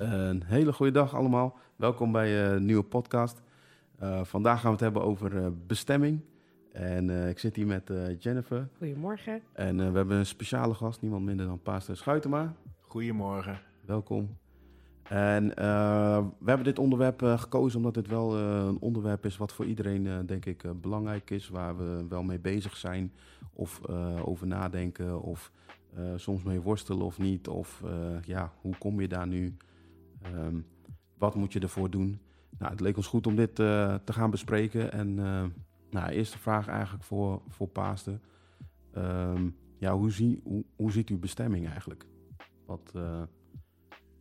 Een hele goede dag allemaal. Welkom bij een nieuwe podcast. Uh, vandaag gaan we het hebben over uh, bestemming. En uh, ik zit hier met Jennifer. Goedemorgen. En we hebben een speciale gast, niemand minder dan Pastor Schuitema. Goedemorgen. Welkom. En we hebben dit onderwerp gekozen omdat dit wel een onderwerp is wat voor iedereen, denk ik, belangrijk is. Waar we wel mee bezig zijn of over nadenken of soms mee worstelen of niet. Of ja, hoe kom je daar nu? Um, wat moet je ervoor doen? Nou, het leek ons goed om dit uh, te gaan bespreken. En uh, nou, eerste vraag eigenlijk voor, voor. Um, ja, hoe, zie, hoe, hoe ziet uw bestemming eigenlijk? Wat, uh...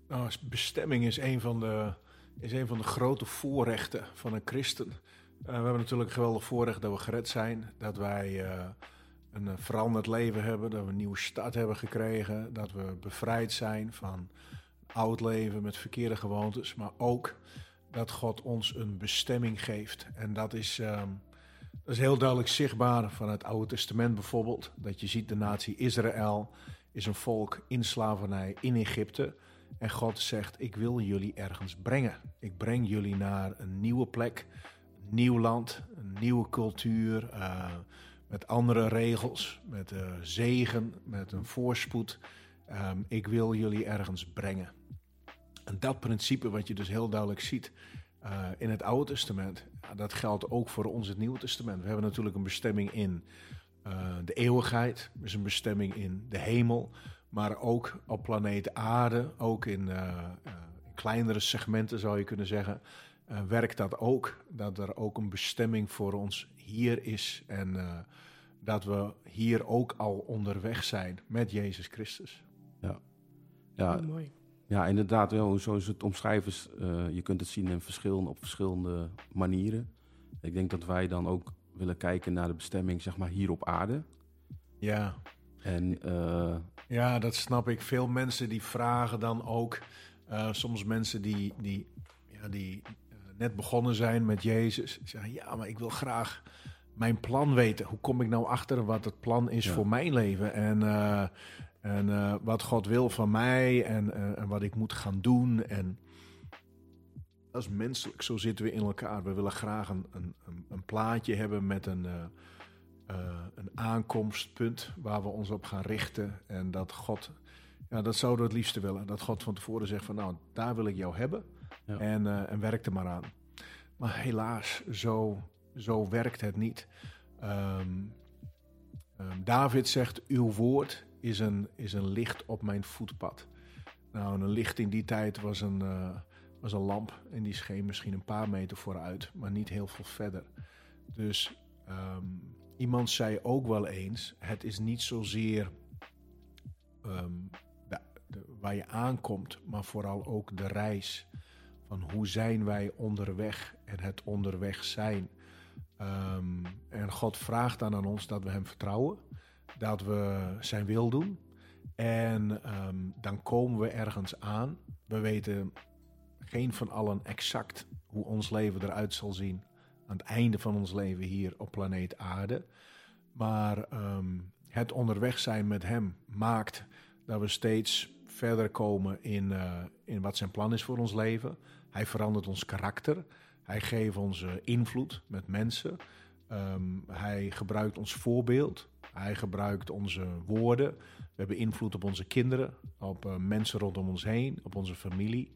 nou, bestemming is een, van de, is een van de grote voorrechten van een christen. we hebben natuurlijk geweldig voorrecht dat we gered zijn. Dat wij een veranderd leven hebben. Dat we een nieuwe start hebben gekregen. Dat we bevrijd zijn van oud leven met verkeerde gewoontes, maar ook dat God ons een bestemming geeft. En dat is, um, dat is heel duidelijk zichtbaar van het Oude Testament bijvoorbeeld. Dat je ziet de natie Israël is een volk in slavernij in Egypte. En God zegt, ik wil jullie ergens brengen. Ik breng jullie naar een nieuwe plek, een nieuw land, een nieuwe cultuur, uh, met andere regels, met uh, zegen, met een voorspoed. Um, ik wil jullie ergens brengen. En dat principe wat je dus heel duidelijk ziet uh, in het Oude Testament, dat geldt ook voor ons het Nieuwe Testament. We hebben natuurlijk een bestemming in uh, de eeuwigheid, dus een bestemming in de hemel, maar ook op planeet aarde, ook in, uh, in kleinere segmenten zou je kunnen zeggen, werkt dat ook. Dat er ook een bestemming voor ons hier is en dat we hier ook al onderweg zijn met Jezus Christus. Ja, ja. mooi. Ja, inderdaad. Wel, zoals het omschrijven is, uh, je kunt het zien in verschillende, op verschillende manieren. Ik denk dat wij dan ook willen kijken naar de bestemming, zeg maar, hier op aarde. Ja. En, uh, ja, dat snap ik. Veel mensen die vragen dan ook, uh, soms mensen die, die, ja, die net begonnen zijn met Jezus, zeggen, ja, maar ik wil graag mijn plan weten. Hoe kom ik nou achter wat het plan is ja. voor mijn leven? En en uh, wat God wil van mij en, uh, en, wat ik moet gaan doen. En dat is menselijk, zo zitten we in elkaar. We willen graag een, een, een plaatje hebben met een, uh, een aankomstpunt waar we ons op gaan richten. En dat God, ja, dat zouden we het liefste willen. Dat God van tevoren zegt van nou, daar wil ik jou hebben. Ja. En, en werk er maar aan. Maar helaas, zo, zo werkt het niet. Um, um, David zegt, uw woord is een, is een licht op mijn voetpad. Nou, een licht in die tijd was een, uh, was een lamp en die scheen misschien een paar meter vooruit, maar niet heel veel verder. Dus um, iemand zei ook wel eens: het is niet zozeer de, waar je aankomt, maar vooral ook de reis. Van hoe zijn wij onderweg en het onderweg zijn. Um, en God vraagt dan aan ons dat we Hem vertrouwen dat we zijn wil doen. En um, dan komen we ergens aan. We weten geen van allen exact hoe ons leven eruit zal zien aan het einde van ons leven hier op planeet Aarde. Maar um, het onderweg zijn met Hem maakt dat we steeds verder komen in, uh, in wat zijn plan is voor ons leven. Hij verandert ons karakter. Hij geeft ons uh, invloed met mensen. Um, hij gebruikt ons voorbeeld. Hij gebruikt onze woorden. We hebben invloed op onze kinderen, op uh, mensen rondom ons heen, op onze familie.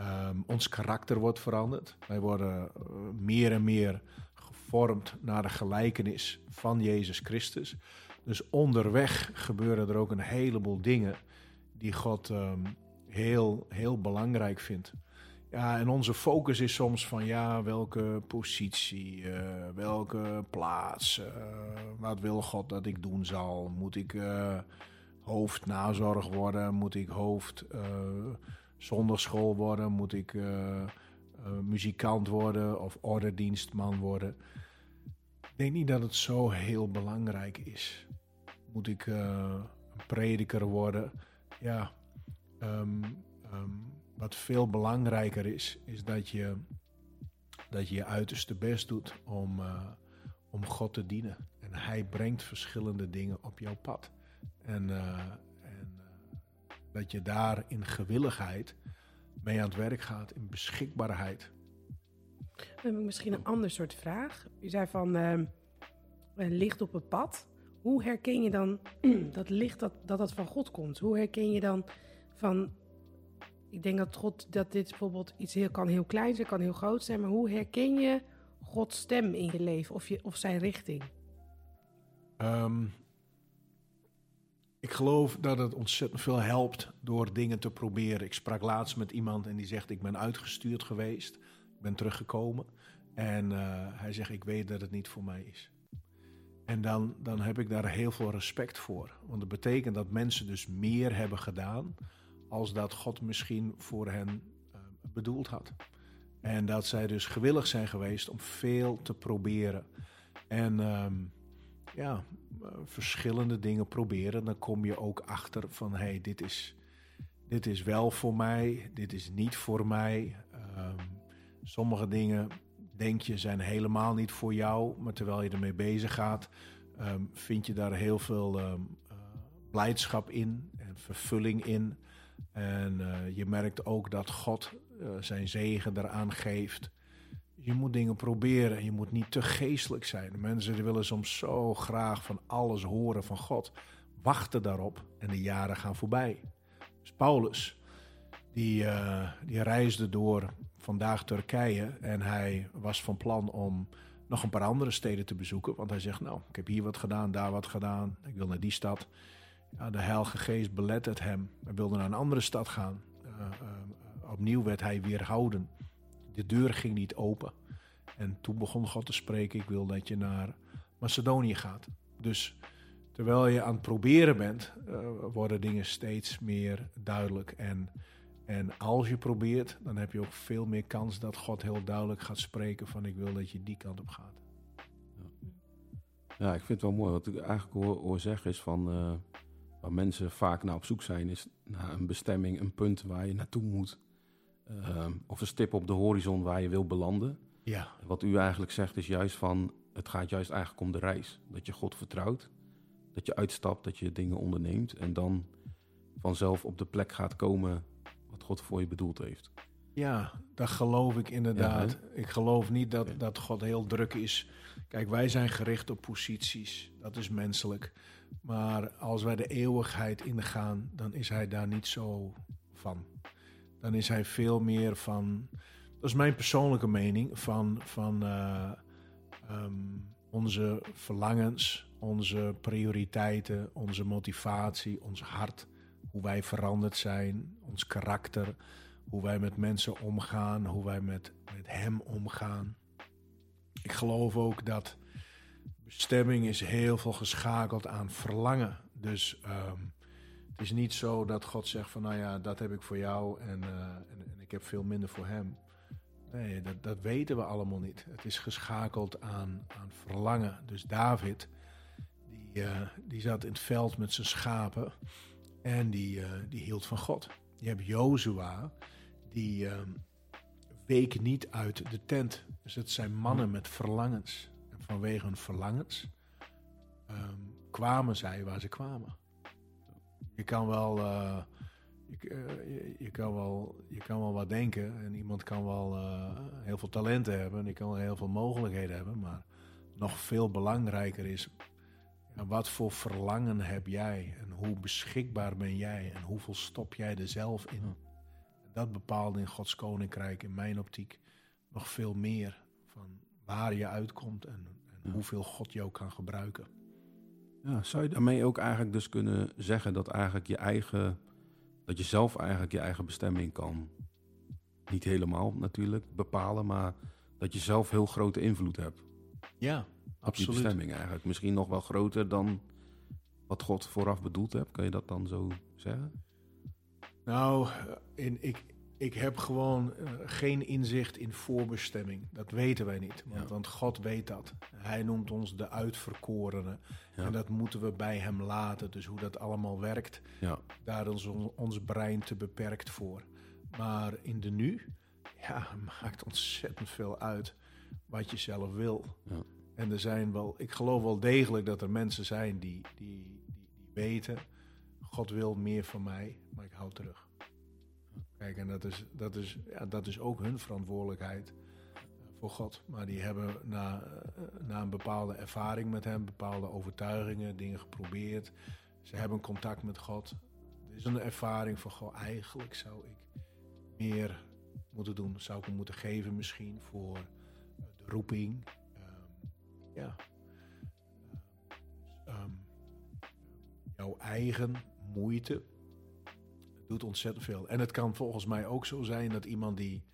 Um, ons karakter wordt veranderd. Wij worden uh, meer en meer gevormd naar de gelijkenis van Jezus Christus. Dus onderweg gebeuren er ook een heleboel dingen die God um, heel, heel belangrijk vindt. Ja, en onze focus is soms van ja, welke positie, uh, welke plaats, uh, wat wil God dat ik doen zal? Moet ik uh, hoofdnazorg worden? Moet ik hoofd zonderschool worden? Moet ik muzikant worden of ordendienstman worden? Ik denk niet dat het zo heel belangrijk is. Moet ik een prediker worden? Ja, um, um, wat veel belangrijker is, is dat je dat je, je uiterste best doet om, uh, om God te dienen. En Hij brengt verschillende dingen op jouw pad. En, uh, en uh, dat je daar in gewilligheid mee aan het werk gaat in beschikbaarheid. Dan heb ik misschien een ander soort vraag. U zei van eh, licht op het pad. Hoe herken je dan dat licht dat, dat dat van God komt? Hoe herken je dan van... Ik denk dat God, dat dit bijvoorbeeld iets heel, kan heel klein zijn, kan heel groot zijn. Maar hoe herken je Gods stem in je leven of, je, of zijn richting? Ehm, ik geloof dat het ontzettend veel helpt door dingen te proberen. Ik sprak laatst met iemand en die zegt: Ik ben uitgestuurd geweest, ik ben teruggekomen. En eh, hij zegt: Ik weet dat het niet voor mij is. En dan, dan heb ik daar heel veel respect voor. Want dat betekent dat mensen dus meer hebben gedaan als dat God misschien voor hen uh, bedoeld had. En dat zij dus gewillig zijn geweest om veel te proberen. En um, ja, uh, verschillende dingen proberen. Dan kom je ook achter van hé, hey, dit, is, dit is wel voor mij, dit is niet voor mij. Um, sommige dingen denk je zijn helemaal niet voor jou, maar terwijl je ermee bezig gaat, um, vind je daar heel veel uh, blijdschap in en vervulling in. En uh, je merkt ook dat God uh, zijn zegen eraan geeft. Je moet dingen proberen. Je moet niet te geestelijk zijn. Mensen willen soms zo graag van alles horen van God. Wachten daarop en de jaren gaan voorbij. Dus Paulus, die, uh, die reisde door vandaag Turkije. En hij was van plan om nog een paar andere steden te bezoeken. Want hij zegt, nou, ik heb hier wat gedaan, daar wat gedaan. Ik wil naar die stad. Ja, de Heilige Geest belettert hem. Hij wilde naar een andere stad gaan. Uh, uh, opnieuw werd hij weerhouden. De deur ging niet open. En toen begon God te spreken: Ik wil dat je naar Macedonië gaat. Dus terwijl je aan het proberen bent, uh, worden dingen steeds meer duidelijk. En, en als je probeert, dan heb je ook veel meer kans dat God heel duidelijk gaat spreken: van ik wil dat je die kant op gaat. Ja, ik vind het wel mooi. Wat ik eigenlijk hoor, hoor zeggen is van waar mensen vaak naar op zoek zijn, is naar een bestemming, een punt waar je naartoe moet. Uh, of een stip op de horizon waar je wil belanden. Ja. Wat u eigenlijk zegt is juist van, het gaat juist eigenlijk om de reis. Dat je God vertrouwt, dat je uitstapt, dat je dingen onderneemt en dan vanzelf op de plek gaat komen wat God voor je bedoeld heeft. Ja, dat geloof ik inderdaad. Ja, ik geloof niet dat, dat God heel druk is. Kijk, wij zijn gericht op posities. Dat is menselijk. Maar als wij de eeuwigheid ingaan, dan is hij daar niet zo van. Dan is hij veel meer van. Dat is mijn persoonlijke mening. Van, van uh, um, onze verlangens, onze prioriteiten, onze motivatie, ons hart. Hoe wij veranderd zijn, ons karakter hoe wij met mensen omgaan, hoe wij met, met hem omgaan. Ik geloof ook dat bestemming is heel veel geschakeld aan verlangen. Dus um, het is niet zo dat God zegt van nou ja, dat heb ik voor jou en, uh, en, en, ik heb veel minder voor hem. Nee, dat, dat weten we allemaal niet. Het is geschakeld aan, aan verlangen. Dus David, die, uh, die zat in het veld met zijn schapen en die, uh, die hield van God. Je hebt Jozua, die uh, week niet uit de tent. Dus het zijn mannen met verlangens. Vanwege hun verlangens um, kwamen zij waar ze kwamen. Je kan wel, uh, je, uh, je, je, kan wel, je kan wel wat denken en iemand kan wel uh, heel veel talenten hebben en die kan wel heel veel mogelijkheden hebben, maar nog veel belangrijker is wat voor verlangen heb jij en hoe beschikbaar ben jij en hoeveel stop jij er zelf in? dat bepaalt in Gods koninkrijk, in mijn optiek, nog veel meer waar je uitkomt en, en ja. hoeveel God jou kan gebruiken. Ja, zou je daarmee ook eigenlijk dus kunnen zeggen dat eigenlijk je eigen, dat je zelf eigenlijk je eigen bestemming kan, niet helemaal natuurlijk bepalen, maar dat je zelf heel grote invloed hebt. Ja, op absoluut. je bestemming eigenlijk. Misschien nog wel groter dan wat God vooraf bedoeld hebt. Kan je dat dan zo zeggen? Nou, in, ik, ik heb gewoon uh, geen inzicht in voorbestemming. Dat weten wij niet. Want, ja. want, God weet dat. Hij noemt ons de uitverkorenen. Ja. En dat moeten we bij hem laten. Dus hoe dat allemaal werkt, ja. daar is ons, ons brein te beperkt voor. Maar in de nu, ja, maakt ontzettend veel uit wat je zelf wil. En er zijn wel, ik geloof wel degelijk dat er mensen zijn die, die, die, die weten, God wil meer van mij, maar ik hou terug. En dat is, dat is, ja, dat is ook hun verantwoordelijkheid voor God. Maar die hebben na, eh, na een bepaalde ervaring met hem, bepaalde overtuigingen, dingen geprobeerd. Ze hebben contact met God. Er is een ervaring van, goh, eigenlijk zou ik meer moeten doen. Zou ik hem moeten geven misschien voor de roeping. Ehm, ja. Ehm, jouw eigen moeite doet ontzettend veel. En het kan volgens mij ook zo zijn dat iemand die,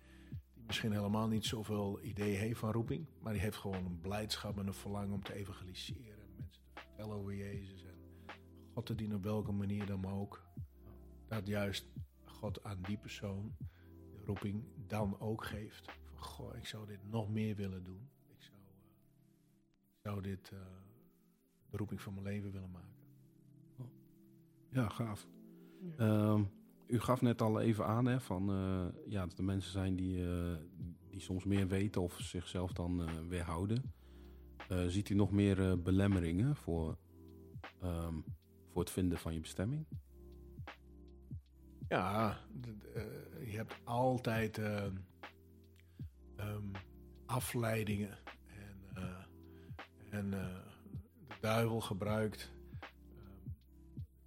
die misschien helemaal niet zoveel idee heeft van roeping, maar die heeft gewoon een blijdschap en een verlangen om te evangeliseren, mensen te vertellen over Jezus en God te dienen op welke manier dan ook. Dat juist God aan die persoon de roeping dan ook geeft. Van goh, ik zou dit nog meer willen doen. Ik zou, uh, zou dit uh, de roeping van mijn leven willen maken. Ja, gaaf. Ja. Um, u gaf net al even aan hè, van, uh, ja, dat er mensen zijn die, uh, die soms meer weten of zichzelf dan uh, weerhouden. ziet u nog meer belemmeringen voor, um, voor het vinden van je bestemming? Ja, je hebt altijd um, afleidingen. En, en de duivel gebruikt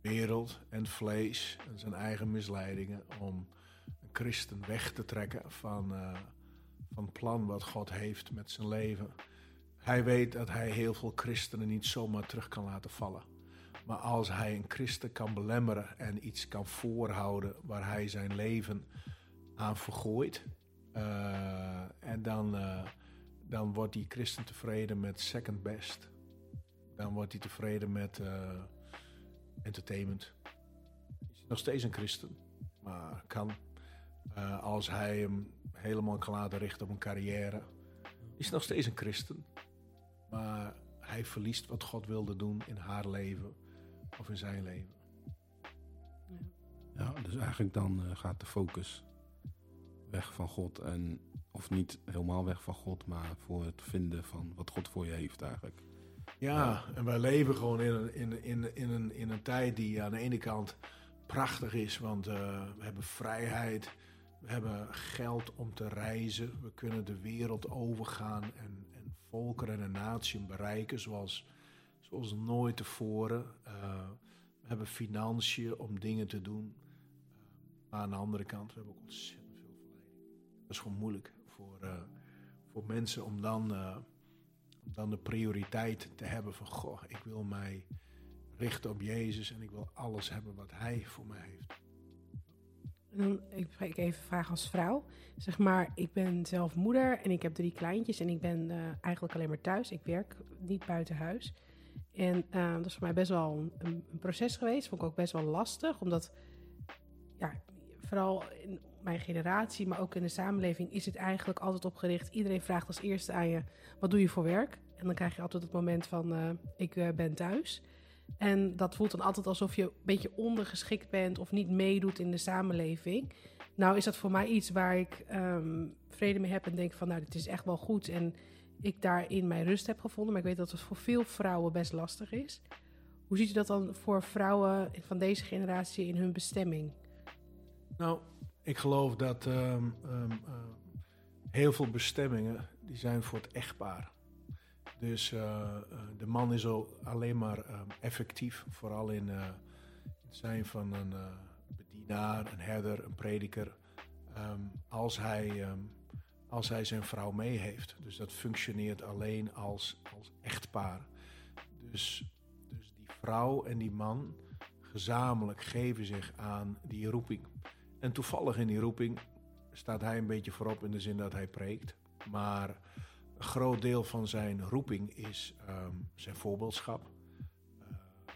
wereld en vlees en zijn eigen misleidingen om een christen weg te trekken van, uh, van het plan wat God heeft met zijn leven. Hij weet dat hij heel veel christenen niet zomaar terug kan laten vallen. Maar als hij een christen kan belemmeren en iets kan voorhouden waar hij zijn leven aan vergooit, uh, en dan, uh, dan wordt die christen tevreden met second best. Dan wordt hij tevreden met entertainment. Is nog steeds een christen, maar kan. Uh, als hij hem helemaal kan laten richten op een carrière, is nog steeds een christen. Maar hij verliest wat God wilde doen in haar leven of in zijn leven. Ja, dus eigenlijk dan uh, gaat de focus weg van God en of niet helemaal weg van God, maar voor het vinden van wat God voor je heeft eigenlijk. Ja, en wij leven gewoon in een, in, in, in, een, in een tijd die aan de ene kant prachtig is, want uh, we hebben vrijheid, we hebben geld om te reizen, we kunnen de wereld overgaan en, en volkeren en naties bereiken zoals, zoals nooit tevoren. Uh, we hebben financiën om dingen te doen, uh, maar aan de andere kant we hebben ook ontzettend veel verleiding. Dat is gewoon moeilijk voor, voor mensen om dan dan de prioriteit te hebben van, goh, ik wil mij richten op Jezus en ik wil alles hebben wat Hij voor mij heeft. Dan, ik even vragen als vrouw. Zeg maar, ik ben zelf moeder en ik heb drie kleintjes en ik ben uh, eigenlijk alleen maar thuis. Ik werk niet buiten huis. En uh, dat is voor mij best wel een, een, proces geweest. Vond ik ook best wel lastig, omdat ja, vooral in mijn generatie, maar ook in de samenleving, is het eigenlijk altijd opgericht. Iedereen vraagt als eerste aan je: wat doe je voor werk? En dan krijg je altijd het moment van: uh, ik uh, ben thuis. En dat voelt dan altijd alsof je een beetje ondergeschikt bent of niet meedoet in de samenleving. Nou is dat voor mij iets waar ik um, vrede mee heb en denk van nou, dit is echt wel goed. En ik daarin mijn rust heb gevonden. Maar ik weet dat het voor veel vrouwen best lastig is. Hoe ziet u dat dan voor vrouwen van deze generatie in hun bestemming? Nou, ik geloof dat um, um, uh, heel veel bestemmingen die zijn voor het echtpaar. Dus uh, uh, de man is al alleen maar um, effectief, vooral in uh, het zijn van een bedienaar, een herder, een prediker, als, hij, als hij zijn vrouw mee heeft. Dus dat functioneert alleen als, als echtpaar. Dus, dus die vrouw en die man gezamenlijk geven zich aan die roeping. En toevallig in die roeping staat hij een beetje voorop in de zin dat hij preekt. Maar een groot deel van zijn roeping is um, zijn voorbeeldschap. Uh,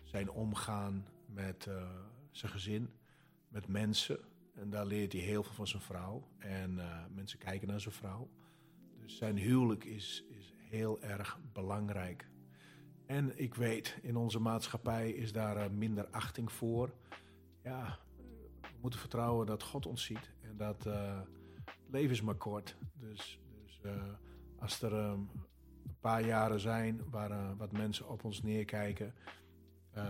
zijn omgaan met uh, zijn gezin, met mensen. En daar leert hij heel veel van zijn vrouw. En uh, mensen kijken naar zijn vrouw. Dus zijn huwelijk is, is heel erg belangrijk. En ik weet, in onze maatschappij is daar minder achting voor. Ja, moeten vertrouwen dat God ons ziet. En dat het leven is maar kort. Dus, dus uh, als er um, een paar jaren zijn waar uh, wat mensen op ons neerkijken.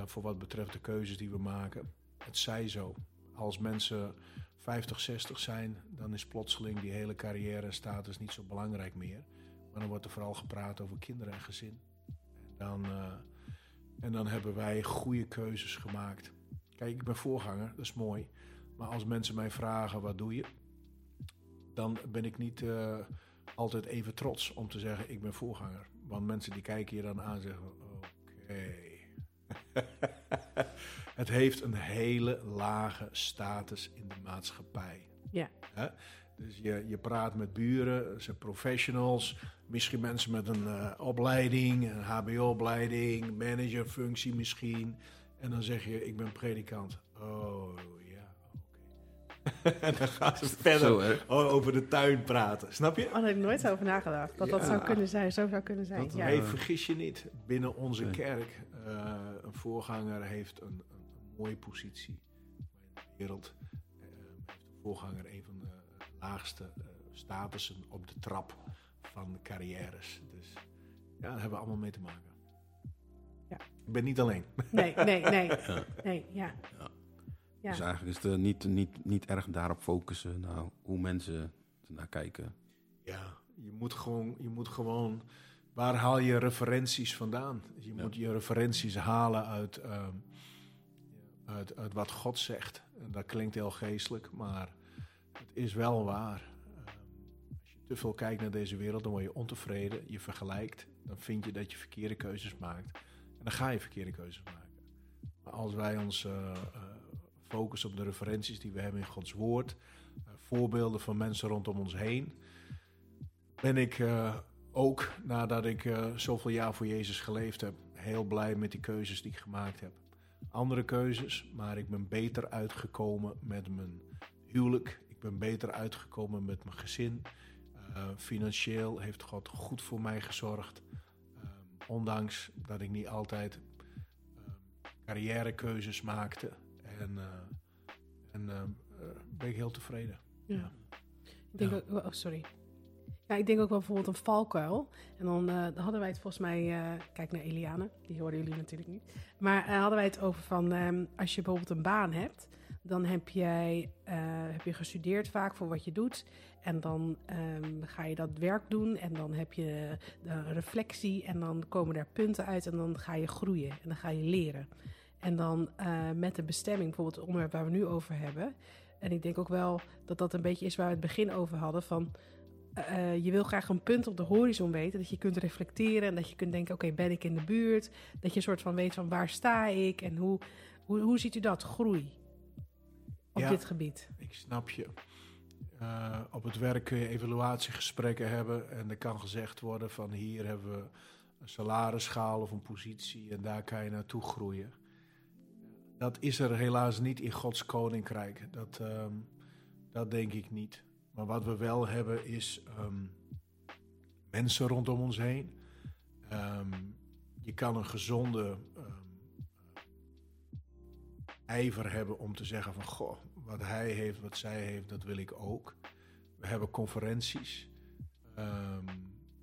voor wat betreft de keuzes die we maken. Het zij zo. als mensen 50, 60 zijn, dan is plotseling die hele carrière status niet zo belangrijk meer. Maar dan wordt er vooral gepraat over kinderen en gezin. En dan, eh, en dan hebben wij goede keuzes gemaakt. Kijk, ik ben voorganger, dat is mooi. Maar als mensen mij vragen, wat doe je? Dan ben ik niet uh, altijd even trots om te zeggen, ik ben voorganger. Want mensen die kijken je dan aan en zeggen, oké. het heeft een hele lage status in de maatschappij. Ja. Dus je, je praat met buren, ze professionals, misschien mensen met een uh, opleiding, een HBO-opleiding, managerfunctie misschien. En dan zeg je, ik ben predikant. Oh. en dan gaan ze verder Zo, over de tuin praten. Snap je? Oh, daar heb ik nooit over nagedacht. Dat dat zou kunnen zijn, zo zou kunnen zijn. Dat- ja. Nee, vergis je niet. Binnen onze Nee. kerk, eh, een voorganger heeft een, een, een mooie positie. In de wereld eh, heeft een voorganger een van de laagste eh, statussen op de trap van carrières. Dus ja, daar hebben we allemaal mee te maken. Ja. Ik ben niet alleen. Nee, nee, nee. Ja. nee ja. Ja. Ja. Dus eigenlijk is het eh, niet, niet, niet erg daarop focussen, nou, hoe mensen ernaar kijken. Ja, je moet gewoon, je moet gewoon. Waar haal je referenties vandaan? Je Ja. moet je referenties halen uit, ehm, uit, uit wat God zegt. En dat klinkt heel geestelijk, maar het is wel waar. Ehm, als je te veel kijkt naar deze wereld, dan word je ontevreden. Je vergelijkt, dan vind je dat je verkeerde keuzes maakt. En dan ga je verkeerde keuzes maken. Maar als wij ons eh, focussen op de referenties die we hebben in Gods woord, eh, voorbeelden van mensen rondom ons heen, ben ik eh, ook, nadat ik eh, zoveel jaar voor Jezus geleefd heb, heel blij met die keuzes die ik gemaakt heb. Andere keuzes, maar ik ben beter uitgekomen met mijn huwelijk. Ik ben beter uitgekomen met mijn gezin. Financieel heeft God goed voor mij gezorgd. Eh, ondanks dat ik niet altijd eh, carrièrekeuzes maakte. En, eh, en eh, eh, ben ik heel tevreden. Ja. Ik denk Ja. ook, oh, sorry. Ja, ik denk ook wel bijvoorbeeld een valkuil. En dan, hadden wij het volgens mij, kijk naar Eliane, die hoorden jullie natuurlijk niet. Maar hadden wij het over van, ehm, als je bijvoorbeeld een baan hebt, dan heb, jij, heb je gestudeerd vaak voor wat je doet. En dan ehm, ga je dat werk doen en dan heb je de reflectie en dan komen er punten uit en dan ga je groeien en dan ga je leren. En dan eh, met de bestemming, bijvoorbeeld het onderwerp waar we nu over hebben. En ik denk ook wel dat dat een beetje is waar we het begin over hadden. Van, eh, eh, je wil graag een punt op de horizon weten. Dat je kunt reflecteren en dat je kunt denken, oké, ben ik in de buurt? Dat je een soort van weet van waar sta ik? En hoe, hoe, hoe ziet u dat, groei op Ja. dit gebied? Ik snap je. Op het werk kun je evaluatiegesprekken hebben en er kan gezegd worden van hier hebben we een salarisschaal of een positie en daar kan je naartoe groeien. Dat is er helaas niet in Gods koninkrijk. Dat, ehm, dat denk ik niet. Maar wat we wel hebben is ehm, mensen rondom ons heen. Ehm, je kan een gezonde ijver hebben om te zeggen van goh, wat hij heeft, wat zij heeft, dat wil ik ook. We hebben conferenties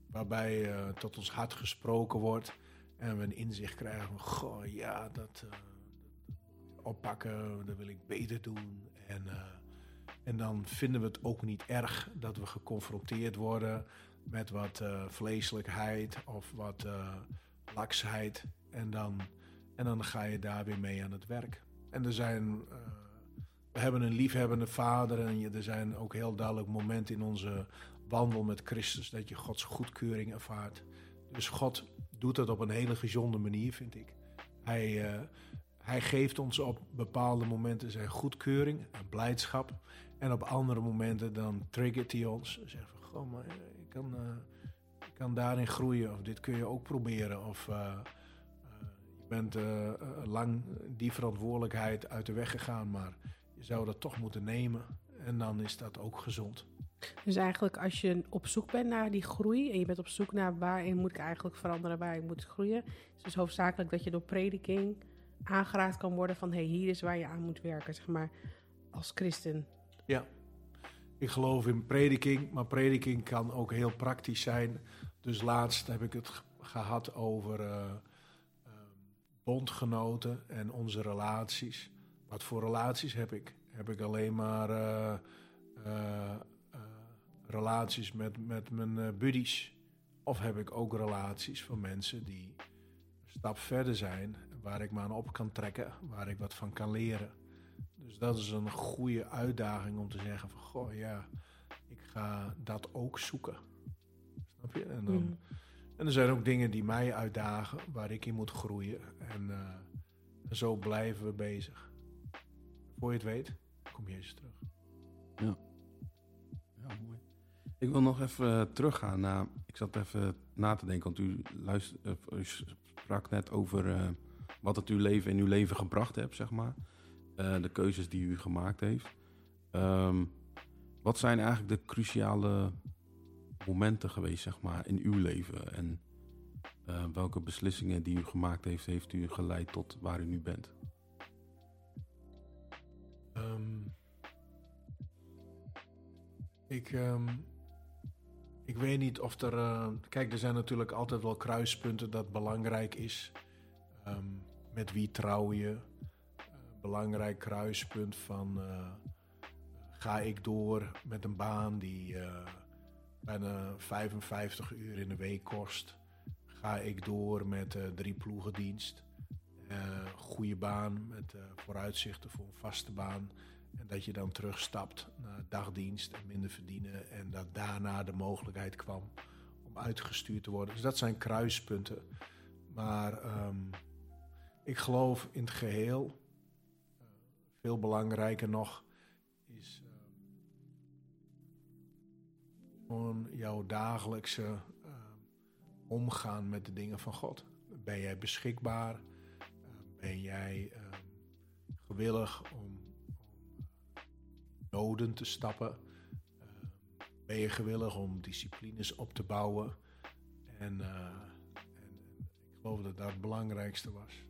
waarbij eh, tot ons hart gesproken wordt en we een inzicht krijgen van goh, ja, dat eh, oppakken, dat wil ik beter doen. En, eh, en dan vinden we het ook niet erg dat we geconfronteerd worden met wat eh, vleeselijkheid of wat eh, laksheid. En dan, en dan ga je daar weer mee aan het werk. En er zijn, we hebben een liefhebbende vader en er zijn ook heel duidelijk momenten in onze wandel met Christus dat je Gods goedkeuring ervaart. Dus God doet dat op een hele gezonde manier, vind ik. Hij, eh, hij geeft ons op bepaalde momenten zijn goedkeuring en blijdschap. En op andere momenten dan triggert hij ons. Zegt van, goh, maar ik kan, eh, ik kan daarin groeien. Of dit kun je ook proberen. Of eh, eh, je bent lang die verantwoordelijkheid uit de weg gegaan. Maar je zou dat toch moeten nemen. En dan is dat ook gezond. Dus eigenlijk als je op zoek bent naar die groei en je bent op zoek naar waarin moet ik eigenlijk veranderen, waarin moet groeien, is het dus hoofdzakelijk dat je door prediking aangeraakt kan worden van hey, hier is waar je aan moet werken, zeg maar, als christen. Ja. Ik geloof in prediking, maar prediking kan ook heel praktisch zijn. Dus laatst heb ik het gehad over eh, eh, bondgenoten en onze relaties. Wat voor relaties heb ik? Heb ik alleen maar eh, relaties met, met mijn buddies? Of heb ik ook relaties van mensen die een stap verder zijn, waar ik me aan op kan trekken, waar ik wat van kan leren? Dus dat is een goede uitdaging om te zeggen van, goh ja, ik ga dat ook zoeken. Snap je? En, dan, Mm. en er zijn ook dingen die mij uitdagen, waar ik in moet groeien. En eh, zo blijven we bezig. Voor je het weet, kom Jezus terug. Ja, mooi. Ik wil nog even eh, teruggaan naar. Ik zat even na te denken, want u, luister, eh, u sprak net over eh, wat het uw leven in uw leven gebracht heeft, zeg maar. Eh, de keuzes die u gemaakt heeft. Ehm, wat zijn eigenlijk de cruciale momenten geweest, zeg maar, in uw leven? En eh, welke beslissingen die u gemaakt heeft, heeft u geleid tot waar u nu bent? Ehm, ik, ehm, ik weet niet of er. eh, kijk, er zijn natuurlijk altijd wel kruispunten dat belangrijk is. Met wie trouw je? Eh, belangrijk kruispunt van. eh, ga ik door met een baan die eh, bijna 55 uur in de week kost? Ga ik door met drie ploegendienst? eh goede baan met vooruitzichten voor een vaste baan. En dat je dan terugstapt naar dagdienst en minder verdienen. En dat daarna de mogelijkheid kwam om uitgestuurd te worden. Dus dat zijn kruispunten. Maar ehm, ik geloof in het geheel, eh, veel belangrijker nog, is eh, gewoon jouw dagelijkse eh, omgaan met de dingen van God. Ben jij beschikbaar? Eh, ben jij gewillig om, noden te stappen? Ben je gewillig om disciplines op te bouwen? En, en, en ik geloof dat dat het belangrijkste was.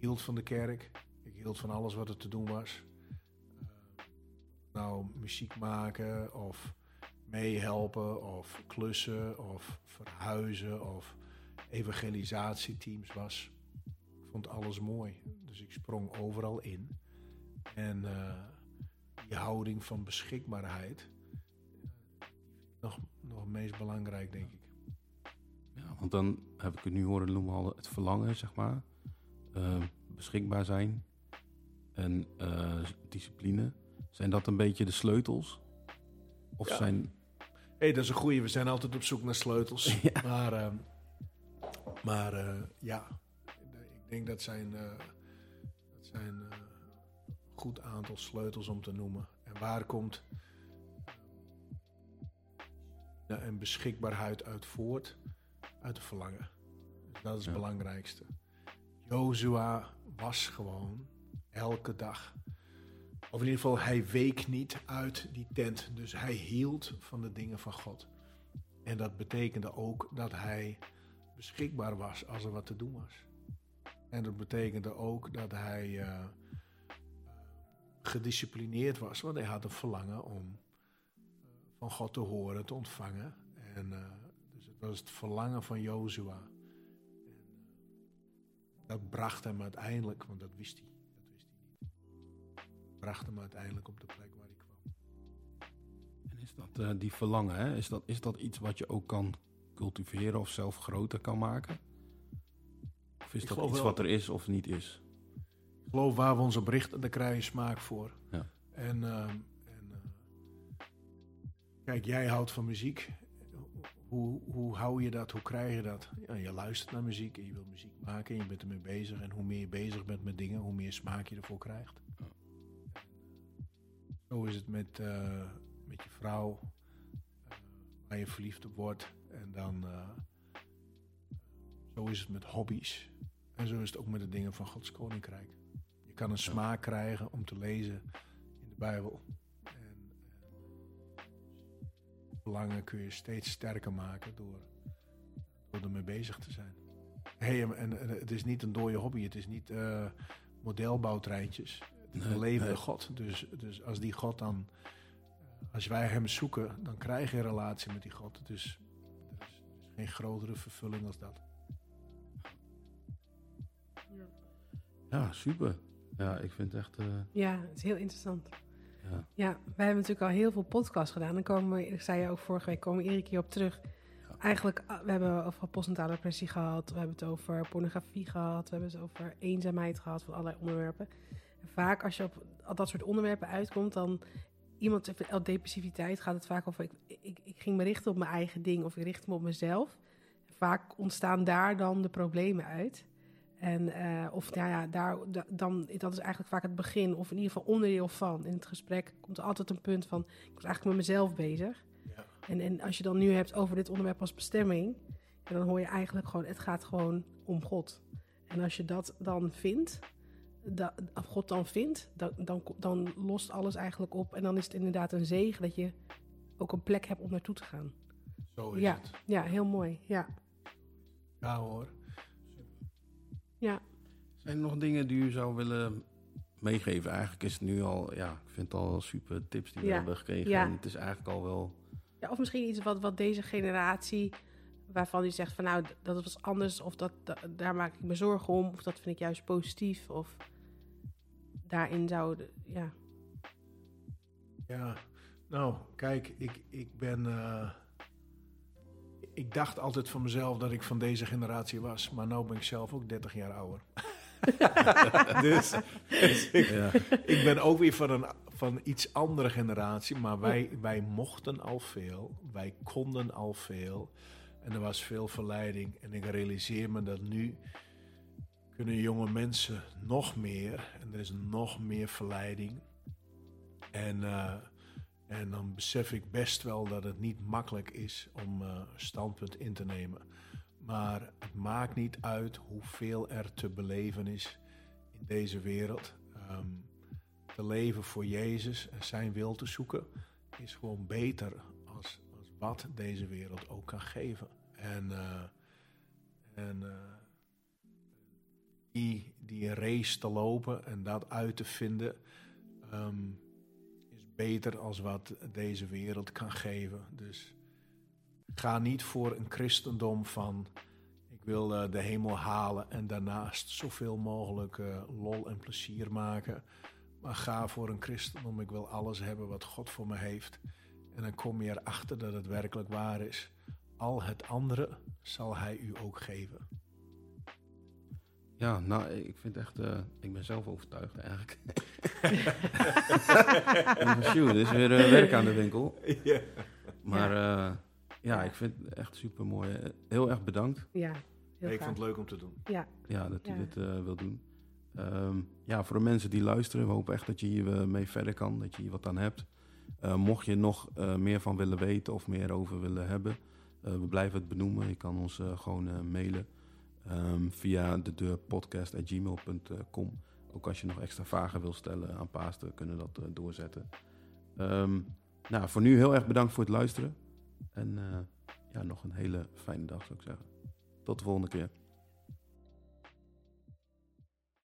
Hield van de kerk. Ik hield van alles wat er te doen was. Eh, nou, muziek maken of meehelpen of klussen of verhuizen of evangelisatieteams was. Ik vond alles mooi. Dus ik sprong overal in. En eh, die houding van beschikbaarheid, eh, nog, nog het meest belangrijk, denk ik. Ja, want dan heb ik het nu horen noemen al het verlangen, zeg maar. Eh, beschikbaar zijn en eh, discipline. Zijn dat een beetje de sleutels? Of Ja. zijn... Hé, hey, dat is een goeie. We zijn altijd op zoek naar sleutels. Ja. Maar, ehm, maar eh, ja, ik denk dat zijn, dat zijn een goed aantal sleutels om te noemen. En waar komt een beschikbaarheid uit voort? Uit het verlangen. Dus dat is het belangrijkste. Jozua was gewoon elke dag. Of in ieder geval, hij week niet uit die tent. Dus hij hield van de dingen van God. En dat betekende ook dat hij beschikbaar was als er wat te doen was. En dat betekende ook dat hij eh, gedisciplineerd was, want hij had een verlangen om eh, van God te horen, te ontvangen. En eh, dus het was het verlangen van Jozua. Dat bracht hem uiteindelijk, want dat wist hij, dat wist hij niet, bracht hem uiteindelijk op de plek waar hij kwam. En is dat eh, die verlangen, hè? Is, dat, is dat iets wat je ook kan cultiveren of zelf groter kan maken? Of is Ik dat iets wel- wat er is of niet is? Ik geloof waar we ons op richten, daar krijg je smaak voor. Ja. En, ehm, en eh, kijk, jij houdt van muziek. Hoe, hoe hou je dat? Hoe krijg je dat? Ja, je luistert naar muziek en je wilt muziek maken en je bent ermee bezig. En hoe meer je bezig bent met dingen, hoe meer smaak je ervoor krijgt. Zo is het met, eh, met je vrouw, eh, waar je verliefd op wordt. En dan, eh, zo is het met hobby's. En zo is het ook met de dingen van Gods Koninkrijk. Je kan een smaak krijgen om te lezen in de Bijbel. Verlangen kun je steeds sterker maken door, door ermee bezig te zijn. Hey, en, en het is niet een dode hobby, het is niet eh, modelbouwtreintjes. Het is Nee, een levende nee. God. Dus, dus als die God dan, eh, als wij hem zoeken, dan krijg je een relatie met die God. Dus er is, er is geen grotere vervulling als dat. Ja, super. Ja, ik vind het echt... eh, Ja, het is heel interessant. Ja. Ja, wij hebben natuurlijk al heel veel podcasts gedaan. Dan komen we, ik zei je ook vorige week, komen we iedere keer op terug. Eigenlijk, ah, we hebben over postnatale depressie gehad. We hebben het over pornografie gehad. We hebben het over eenzaamheid gehad, van allerlei onderwerpen. En vaak als je op al dat soort onderwerpen uitkomt, dan... Iemand heeft al depressiviteit, gaat het vaak over... Ik, ik, ik ging me richten op mijn eigen ding of ik richt me op mezelf. Vaak ontstaan daar dan de problemen uit. En, eh, of nou ja, daar, da- dan, dat is eigenlijk vaak het begin, of in ieder geval onderdeel van. In het gesprek komt er altijd een punt van, ik was eigenlijk met mezelf bezig. Ja. En, en als je dan nu hebt over dit onderwerp als bestemming, en dan hoor je eigenlijk gewoon, het gaat gewoon om God. En als je dat dan vindt, dat, of God dan vindt, dan, dan, dan lost alles eigenlijk op. En dan is het inderdaad een zegen dat je ook een plek hebt om naartoe te gaan. Zo is Ja. het. Ja, heel mooi. Ja, Ja hoor. Ja. Zijn er nog dingen die u zou willen meegeven? Eigenlijk is het nu al, ja, ik vind het al super tips die we Ja. hebben gekregen. Ja. En het is eigenlijk al wel, Ja, of misschien iets wat, wat deze generatie, waarvan u zegt van nou, dat was anders, of dat, da- daar maak ik me zorgen om, of dat vind ik juist positief, of daarin zouden, ja. Ja, nou, kijk, ik, ik ben. eh, ik dacht altijd van mezelf dat ik van deze generatie was, maar nu ben ik zelf ook 30 jaar ouder. dus dus ik, ja, ik ben ook weer van een van iets andere generatie, maar wij, wij mochten al veel, wij konden al veel en er was veel verleiding. En ik realiseer me dat nu kunnen jonge mensen nog meer en er is nog meer verleiding. En, eh, en dan besef ik best wel dat het niet makkelijk is om eh, standpunt in te nemen. Maar het maakt niet uit hoeveel er te beleven is in deze wereld. Ehm, te leven voor Jezus en zijn wil te zoeken is gewoon beter als, als wat deze wereld ook kan geven. En, eh, en eh, die, die race te lopen en dat uit te vinden ehm, beter als wat deze wereld kan geven. Dus ga niet voor een christendom van ik wil eh, de hemel halen en daarnaast zoveel mogelijk eh, lol en plezier maken. Maar ga voor een christendom, ik wil alles hebben wat God voor me heeft. En dan kom je erachter dat het werkelijk waar is. Al het andere zal hij u ook geven. Ja, nou, ik vind echt, eh, ik ben zelf overtuigd eigenlijk. Sjoe, er is weer eh, werk aan de winkel. Ja. Maar ja, ja ik vind het echt super mooi. Heel erg bedankt Ja, heel ik graag. vond het leuk om te doen. Ja, ja, dat u Ja. dit eh, wil doen. Ehm, ja, voor de mensen die luisteren, we hopen echt dat je hier eh, mee verder kan, dat je hier wat aan hebt. Eh, mocht je nog eh, meer van willen weten of meer over willen hebben, eh, we blijven het benoemen. Je kan ons eh, gewoon eh, mailen ehm, via de deur podcast.gmail.com. Ook als je nog extra vragen wil stellen aan Paaster, kunnen dat eh, doorzetten. Ehm, nou, voor nu heel erg bedankt voor het luisteren. En eh, ja, nog een hele fijne dag zou ik zeggen. Tot de volgende keer.